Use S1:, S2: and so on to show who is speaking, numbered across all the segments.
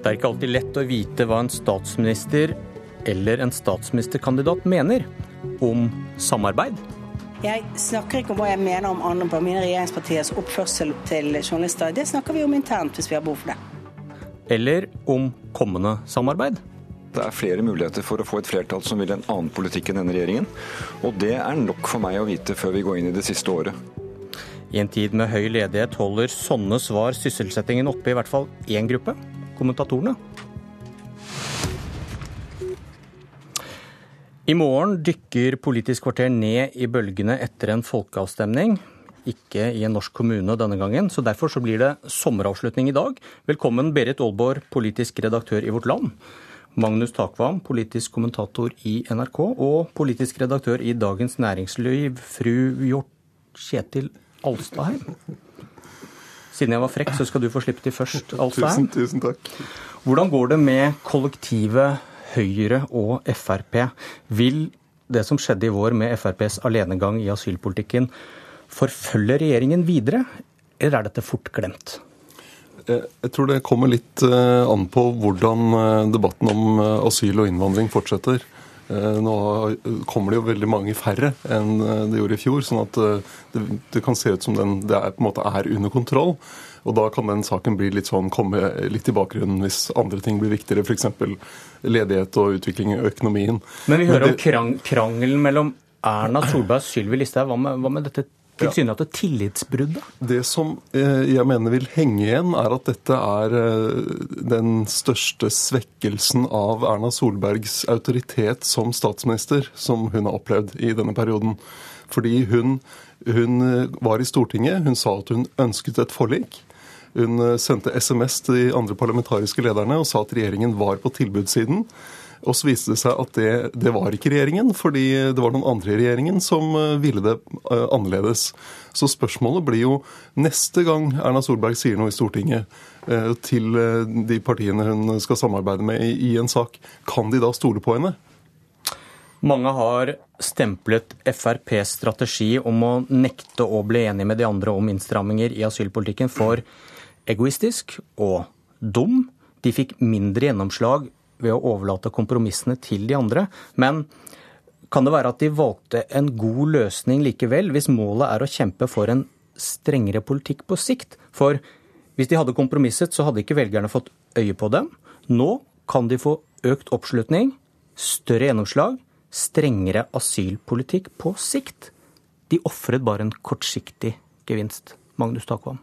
S1: Det er ikke alltid lett å vite hva en statsminister eller en statsministerkandidat mener om samarbeid.
S2: Jeg snakker ikke om hva jeg mener om andre på mine regjeringspartiers oppførsel til journalister. Det snakker vi om internt hvis vi har behov for det.
S1: Eller om kommende samarbeid.
S3: Det er flere muligheter for å få et flertall som vil en annen politikk enn denne regjeringen. Og det er nok for meg å vite før vi går inn i det siste året.
S1: I en tid med høy ledighet holder sånne svar sysselsettingen oppe i hvert fall én gruppe kommentatorene. I morgen dykker Politisk kvarter ned i bølgene etter en folkeavstemning. Ikke i en norsk kommune denne gangen, så derfor så blir det sommeravslutning i dag. Velkommen Berit Aalborg, politisk redaktør i Vårt Land. Magnus Takvam, politisk kommentator i NRK, og politisk redaktør i Dagens Næringsliv, fru Hjort Kjetil Alstaheim. Siden jeg var frekk, så skal du få slippe til først, Alstaheim.
S4: Tusen, tusen takk.
S1: Hvordan går det med kollektivet Høyre og Frp? Vil det som skjedde i vår med FrPs alenegang i asylpolitikken, forfølge regjeringen videre, eller er dette fort glemt?
S4: Eh, jeg tror det kommer litt eh, an på hvordan eh, debatten om asyl og innvandring fortsetter. Nå kommer det jo veldig mange færre enn det gjorde i fjor, sånn at det, det kan se ut som den, det er, på en måte er under kontroll. Og da kan den saken bli litt sånn, komme litt i bakgrunnen hvis andre ting blir viktigere, f.eks. ledighet og utvikling i økonomien.
S1: Men vi hører Men det, om krang, krangelen mellom Erna Solberg og Sylvi Listhaug. Hva, hva, med dette tilsynelatende ja. tillitsbruddet?
S4: Det som eh, jeg mener vil henge igjen, er at dette er eh, den største svekkelsen av Erna Solbergs autoritet som statsminister som hun har opplevd i denne perioden. Fordi hun, hun eh, var i Stortinget, hun sa at hun ønsket et forlik. Hun sendte SMS til de andre parlamentariske lederne og sa at regjeringen var på tilbudssiden. Og så viste det seg at det, det, var ikke regjeringen, fordi det var noen andre i regjeringen som eh, ville det eh, annerledes. Så spørsmålet blir jo neste gang Erna Solberg sier noe i Stortinget eh, til de partiene hun skal samarbeide med i en sak, kan de da stole på henne?
S1: Mange har stemplet FrPs strategi om å nekte å bli enig med de andre om innstramminger i asylpolitikken for egoistisk og dum. De fikk mindre gjennomslag ved å overlate kompromissene til de andre. Men kan det være at de valgte en god løsning likevel, hvis målet er å kjempe for en strengere politikk på sikt? For hvis de hadde kompromisset, så hadde ikke velgerne fått øye på dem. Nå kan de få økt oppslutning, større gjennomslag, strengere asylpolitikk på sikt. De ofret bare en kortsiktig gevinst. Magnus Takvam.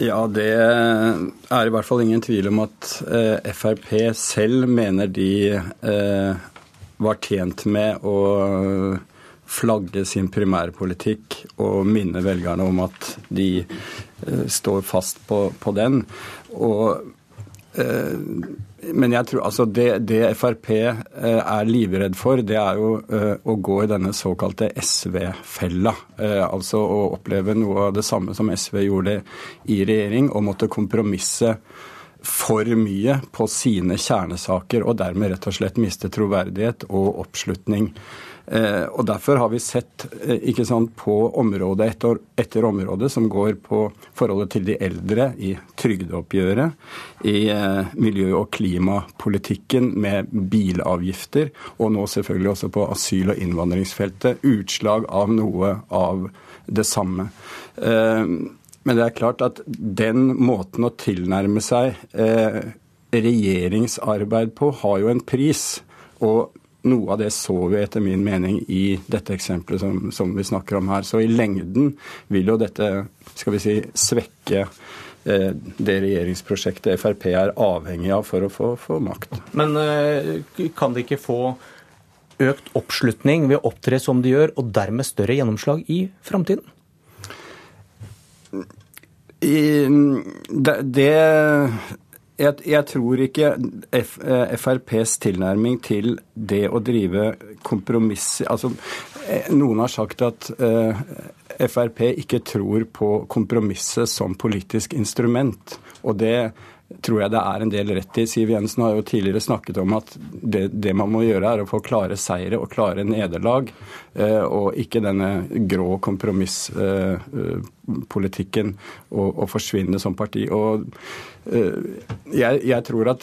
S5: Ja, det er i hvert fall ingen tvil om at eh, Frp selv mener de eh, var tjent med å flagge sin primærpolitikk og minne velgerne om at de eh, står fast på, på den. Og men jeg tror altså det, det Frp eh, er livredd for, det er jo eh, å gå i denne såkalte SV-fella. Eh, altså å oppleve noe av det samme som SV gjorde i regjering, og måtte kompromisse for mye på sine kjernesaker, og dermed rett og slett miste troverdighet og oppslutning. Eh, og Derfor har vi sett eh, ikke sant, på område etter, etter område som går på forholdet til de eldre i trygdeoppgjøret, i eh, miljø- og klimapolitikken med bilavgifter, og nå selvfølgelig også på asyl- og innvandringsfeltet, utslag av noe av det samme. Men det er klart at den måten å tilnærme seg regjeringsarbeid på har jo en pris. Og noe av det så vi etter min mening i dette eksempelet som, som, vi snakker om her. Så i lengden vil jo dette skal vi si, svekke eh, det regjeringsprosjektet Frp er avhengig av for å få, få makt.
S1: Men eh, kan de ikke få økt oppslutning ved å opptre som de gjør, og dermed større gjennomslag i framtiden?
S5: Det, det jeg, jeg, tror ikke F, eh, FrPs tilnærming til det å drive kompromisser Altså, eh, noen har sagt at eh, Frp ikke tror på kompromisset som politisk instrument. Og det tror jeg det er en del rett i. Siv Jensen har jo tidligere snakket om at det, det man må gjøre, er å få klare seire og klare nederlag, eh, og ikke denne grå kompromisspolitikken og, og forsvinne som parti. Og eh, jeg, jeg tror at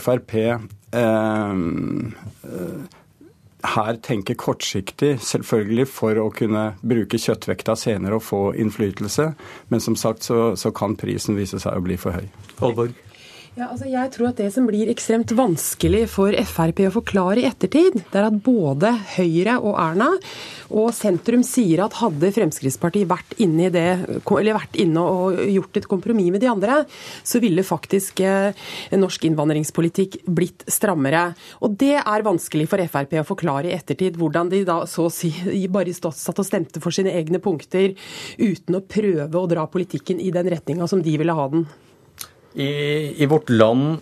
S5: Frp eh, her tenker kortsiktig, selvfølgelig for å kunne bruke kjøttvekta senere og få innflytelse. Men som sagt så, så kan prisen vise seg å bli for høy.
S1: Olborg.
S6: Ja, altså jeg tror at Det som blir ekstremt vanskelig for Frp å forklare i ettertid, det er at både Høyre og Erna og sentrum sier at hadde Fremskrittspartiet vært inne, i det, eller vært inne og gjort et kompromiss med de andre, så ville faktisk eh, norsk innvandringspolitikk blitt strammere. Og Det er vanskelig for Frp å forklare i ettertid, hvordan de da så å si bare satt og stemte for sine egne punkter uten å prøve å dra politikken i den retninga som de ville ha den.
S1: I, I, Vårt Land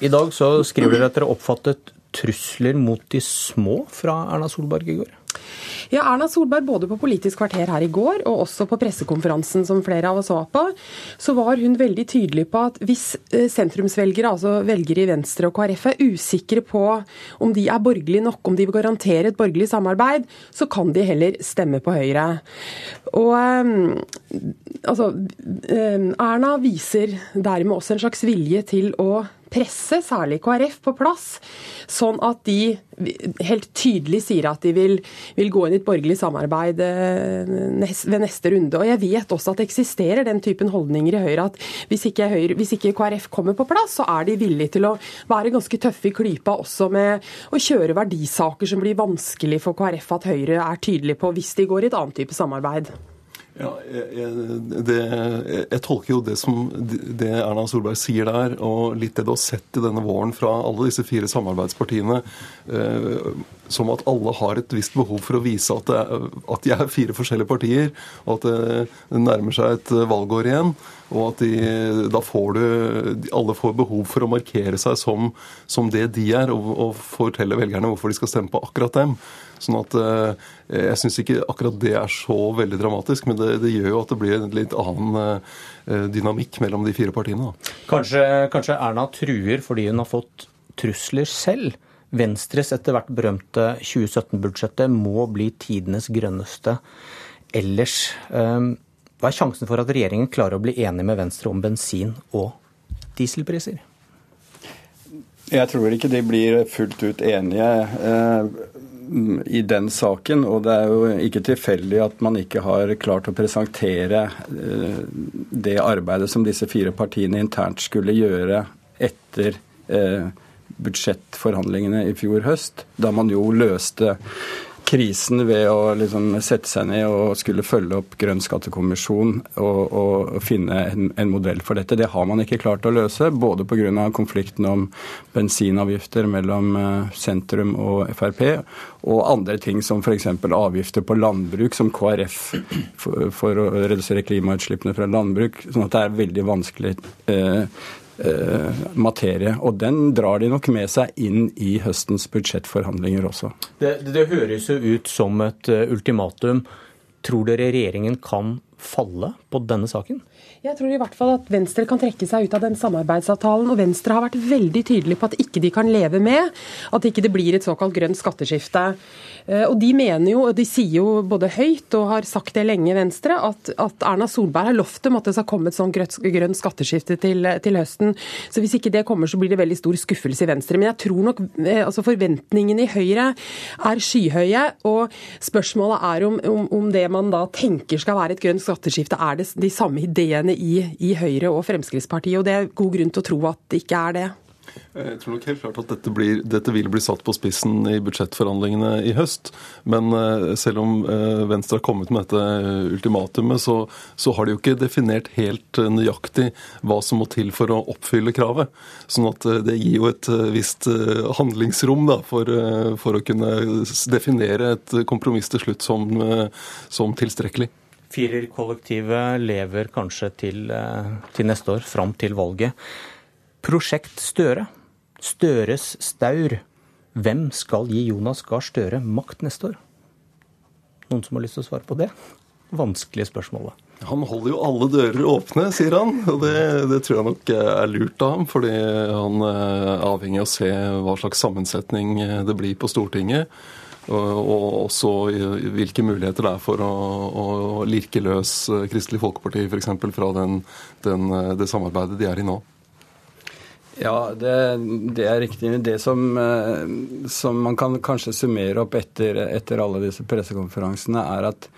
S1: i dag så skriver dere at dere oppfattet trusler mot de små fra Erna Solberg i går?
S6: Ja, Erna Solberg, både på Politisk kvarter her i går og også på pressekonferansen som flere av oss var på, så var hun veldig tydelig på at hvis eh, sentrumsvelgere, altså velgere i Venstre og KrF, er usikre på om de er borgerlige nok, om de vil garantere et borgerlig samarbeid, så kan de heller stemme på Høyre. Og eh, altså, eh, Erna viser dermed også en slags vilje til å presse særlig KrF på plass, sånn at de helt tydelig sier at de vil, vil gå inn i et borgerlig samarbeid eh, ved neste runde. Og Jeg vet også at det eksisterer den typen holdninger i Høyre at hvis ikke, Høyre, hvis ikke KrF kommer på plass, så er de villige til å være ganske tøffe i klypa også med å kjøre verdisaker som blir vanskelig for KrF at Høyre er tydelig på hvis de går i et annet type samarbeid.
S4: Ja, jeg, det, jeg, tolker jo det som det Erna Solberg sier der, og litt det du har sett i denne våren fra alle disse fire samarbeidspartiene, eh, som at alle har et visst behov for å vise at, er, at de er fire forskjellige partier, og at det, det nærmer seg et valgår igjen. Og at de, da får du Alle får behov for å markere seg som, som det de er, og, og fortelle velgerne hvorfor de skal stemme på akkurat dem. Sånn at eh, Jeg syns ikke akkurat det er så veldig dramatisk, men det, det, gjør jo at det blir en litt annen eh, dynamikk mellom de fire partiene.
S1: Kanskje, kanskje Erna truer fordi hun har fått trusler selv? Venstres etter hvert berømte 2017-budsjettet må bli tidenes grønneste ellers. Eh, hva er sjansen for at regjeringen klarer å bli enig med Venstre om bensin- og dieselpriser?
S5: Jeg tror ikke de blir fullt ut enige i den saken. Og det er jo ikke tilfeldig at man ikke har klart å presentere eh, det arbeidet som disse fire partiene internt skulle gjøre etter eh, budsjettforhandlingene i fjor høst, da man jo løste krisen ved å liksom sette seg ned og skulle følge opp Grønn skattekommisjon og, og, finne en, en, modell for dette. Det har man ikke klart å løse, både pga. konflikten om bensinavgifter mellom eh, sentrum og Frp, og andre ting som f.eks. avgifter på landbruk, som KrF for, for, å redusere klimautslippene fra landbruk. sånn at det er veldig vanskelig eh, materie. Og den drar de nok med seg inn i høstens budsjettforhandlinger også.
S1: Det, det høres jo ut som et eh, ultimatum. Tror dere regjeringen kan falle på denne saken?
S6: Jeg tror i hvert fall at Venstre kan trekke seg ut av den samarbeidsavtalen. Og Venstre har vært veldig tydelig på at ikke de kan leve med at ikke det blir et såkalt grønt skatteskifte. Eh, og de mener jo, og de sier jo både høyt og har sagt det lenge, Venstre, at, at Erna Solberg har lovt dem at det skal komme et sånt grønt skatteskifte til, til, høsten. Så hvis ikke det kommer, så blir det veldig stor skuffelse i Venstre. Men jeg tror nok eh, altså forventningene i Høyre er skyhøye. Og spørsmålet er om, om, om det man da tenker skal være et grønt skatteskifte, er det de samme ideene i, i Høyre og Fremskrittspartiet. Og det er god grunn til å tro at det ikke er det.
S4: Jeg tror nok helt klart at dette, blir, dette, vil bli satt på spissen i budsjettforhandlingene i høst. Men uh, selv om uh, Venstre har kommet med dette ultimatumet, så, så, har de jo ikke definert helt nøyaktig hva som må til for å oppfylle kravet. Sånn at det gir jo et visst handlingsrom da, for, for, å kunne definere et kompromiss til slutt som, som tilstrekkelig.
S1: Firerkollektivet lever kanskje til, eh, til, neste år, fram til valget. Prosjekt Støre. Støres staur. Hvem skal gi Jonas Gahr Støre makt neste år? Noen som har lyst til å svare på det? Vanskelige spørsmålet.
S4: Han holder jo alle dører åpne, sier han. Og det, det, tror jeg nok er lurt av ham, fordi han er avhengig av å se hva slags sammensetning det blir på Stortinget. Og også hvilke muligheter det er for å, å lirke løs Kristelig Folkeparti f.eks. fra den, den, det samarbeidet de er i nå.
S5: Ja, det, det, er riktig. Det som, som, man kan kanskje summere opp etter, etter alle disse pressekonferansene, er at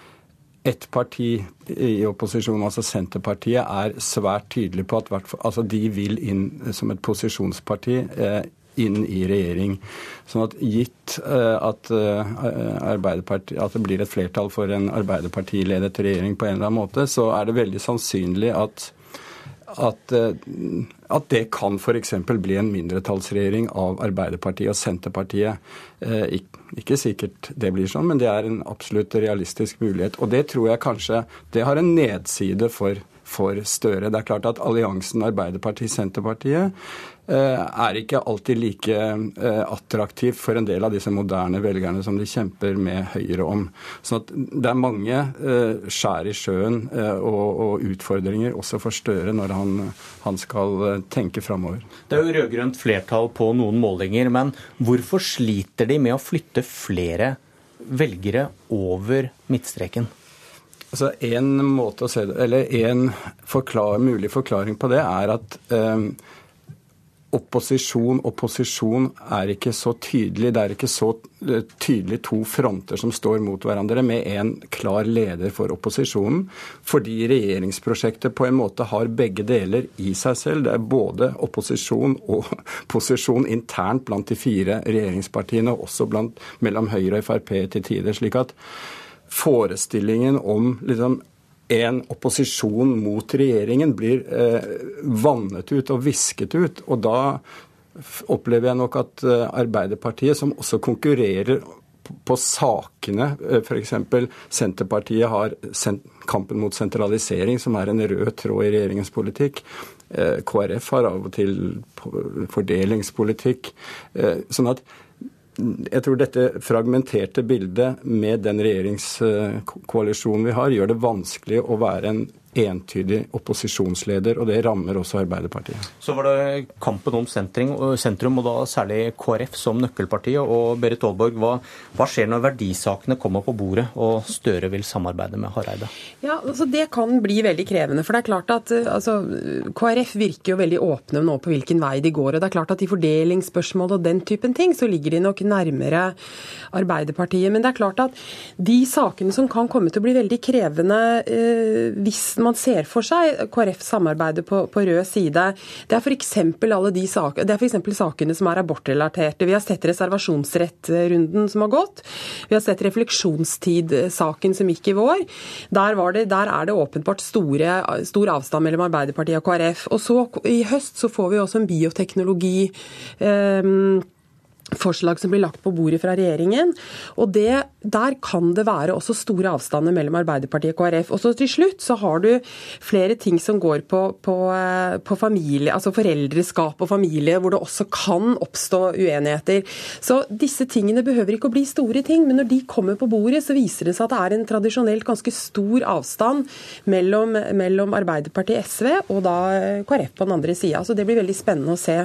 S5: ett parti i opposisjon, altså Senterpartiet, er svært tydelig på at altså de vil inn som et posisjonsparti eh, inn i regjering. Sånn at gitt eh, at, eh, at det blir et flertall for en Arbeiderpartiledet regjering på en eller annen måte, så er det veldig sannsynlig at at, eh, at det kan f.eks. bli en mindretallsregjering av Arbeiderpartiet og Senterpartiet. Ikke sikkert det blir sånn, men det er en absolutt realistisk mulighet. Og det tror jeg kanskje det har en nedside for, for Støre. Det er klart at alliansen Arbeiderpartiet-Senterpartiet Eh, er ikke alltid like attraktiv attraktivt for en del av disse moderne velgerne som de kjemper med Høyre om. Så det er mange eh, skjær i sjøen og utfordringer også for Støre når han, han skal tenke framover.
S1: Det er jo rød-grønt flertall på noen målinger, men hvorfor sliter de med å flytte flere velgere over midtstreken?
S5: Altså, En måte å se det, eller en forklar, mulig forklaring på det er at eh, opposisjon og posisjon er ikke så tydelig. Det er ikke så eh, tydelig to fronter som står mot hverandre, med en klar leder for opposisjonen. Fordi regjeringsprosjektet på en måte har begge deler i seg selv. Det er både opposisjon og posisjon internt blant de fire regjeringspartiene, og også blant, mellom Høyre og Frp til tider. slik at forestillingen om liksom, en opposisjon mot regjeringen blir eh, vannet ut og visket ut. Og da opplever jeg nok at eh, Arbeiderpartiet, som også konkurrerer på sakene, eh, f.eks. Senterpartiet har kampen mot sentralisering, som er en rød tråd i regjeringens politikk. Eh, KrF har av og til fordelingspolitikk. Sånn at jeg tror dette fragmenterte bildet med den regjeringskoalisjonen vi har, gjør det vanskelig å være en entydig opposisjonsleder, og det rammer også Arbeiderpartiet.
S1: Så var det kampen om sentrum, og da særlig KrF som nøkkelparti. Og Berit Aalborg, hva, hva, skjer når verdisakene kommer på bordet og Støre vil samarbeide med Hareide?
S6: Ja, altså Det kan bli veldig krevende. For det er klart at altså, KrF virker jo veldig åpne nå på hvilken vei de går. Og det er klart at i fordelingsspørsmål og den typen ting, så ligger de nok nærmere Arbeiderpartiet. Men det er klart at de sakene som kan komme til å bli veldig krevende eh, hvis man ser for seg KrF samarbeidet på, på rød side, det er f.eks. alle de for sakene som er abortrelaterte. Vi har sett reservasjonsrettrunden som har gått. Vi har sett refleksjonstid-saken som gikk i vår. Der, det, der er det åpenbart store, stor avstand mellom Arbeiderpartiet og KrF. Og så i høst så får vi også en bioteknologi. Eh, forslag som blir lagt på bordet fra regjeringen. Og det, Der kan det være også store avstander mellom Arbeiderpartiet og KrF. Og så til slutt så har du flere ting som går på, på, eh, på familie, altså foreldreskap og familie, hvor det også kan oppstå uenigheter. Så disse tingene behøver ikke å bli store ting, men når de kommer på bordet, så viser det seg at det er en tradisjonelt ganske stor avstand mellom, mellom Arbeiderpartiet SV og da KrF på den andre sida. Så det blir veldig spennende å se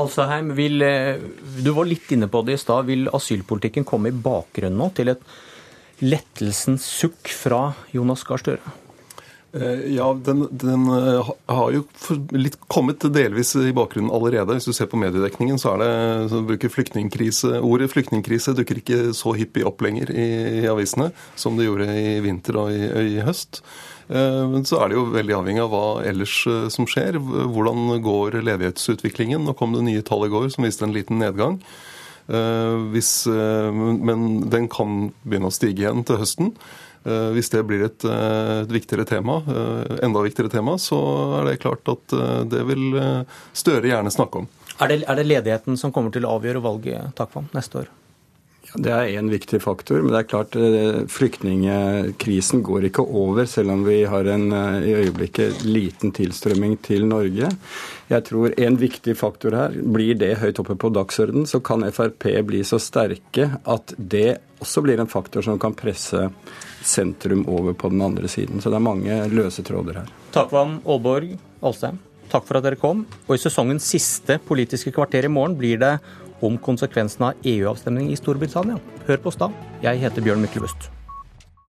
S1: Alsaheim, vil, eh, du var litt inne på det i stad. Vil asylpolitikken komme i bakgrunnen nå til et lettelsens sukk fra Jonas Gahr Støre?
S4: Eh, ja, den, den, eh, har jo litt kommet delvis i bakgrunnen allerede. Hvis du ser på mediedekningen, så er det så bruker flyktningkrise Ordet flyktningkrise dukker ikke så hyppig opp lenger i, i avisene som det gjorde i vinter og i, i høst. Eh, men så er det jo veldig avhengig av hva ellers som skjer. Hvordan går ledighetsutviklingen? Nå kom det nye tall i går som viste en liten nedgang. Hvis, men den kan begynne å stige igjen til høsten. Hvis det blir et, et, viktigere tema, enda viktigere tema, så er det klart at det vil Støre gjerne snakke om.
S1: Er det, er det ledigheten som kommer til å avgjøre valget Takvam, neste år?
S5: Det er én viktig faktor, men det er klart eh, flyktningkrisen går ikke over, selv om vi har en eh, i øyeblikket liten tilstrømming til Norge. Jeg tror en viktig faktor her, blir det høyt oppe på dagsorden, så kan Frp bli så sterke at det også blir en faktor som kan presse sentrum over på den andre siden. Så det er mange løse tråder her.
S1: Takvann, Aalborg, Alstheim, takk for at dere kom. Og i sesongens siste Politiske kvarter i morgen blir det om konsekvensene av EU-avstemning i Storbritannia. Hør på oss da. Jeg heter Bjørn Myklebust.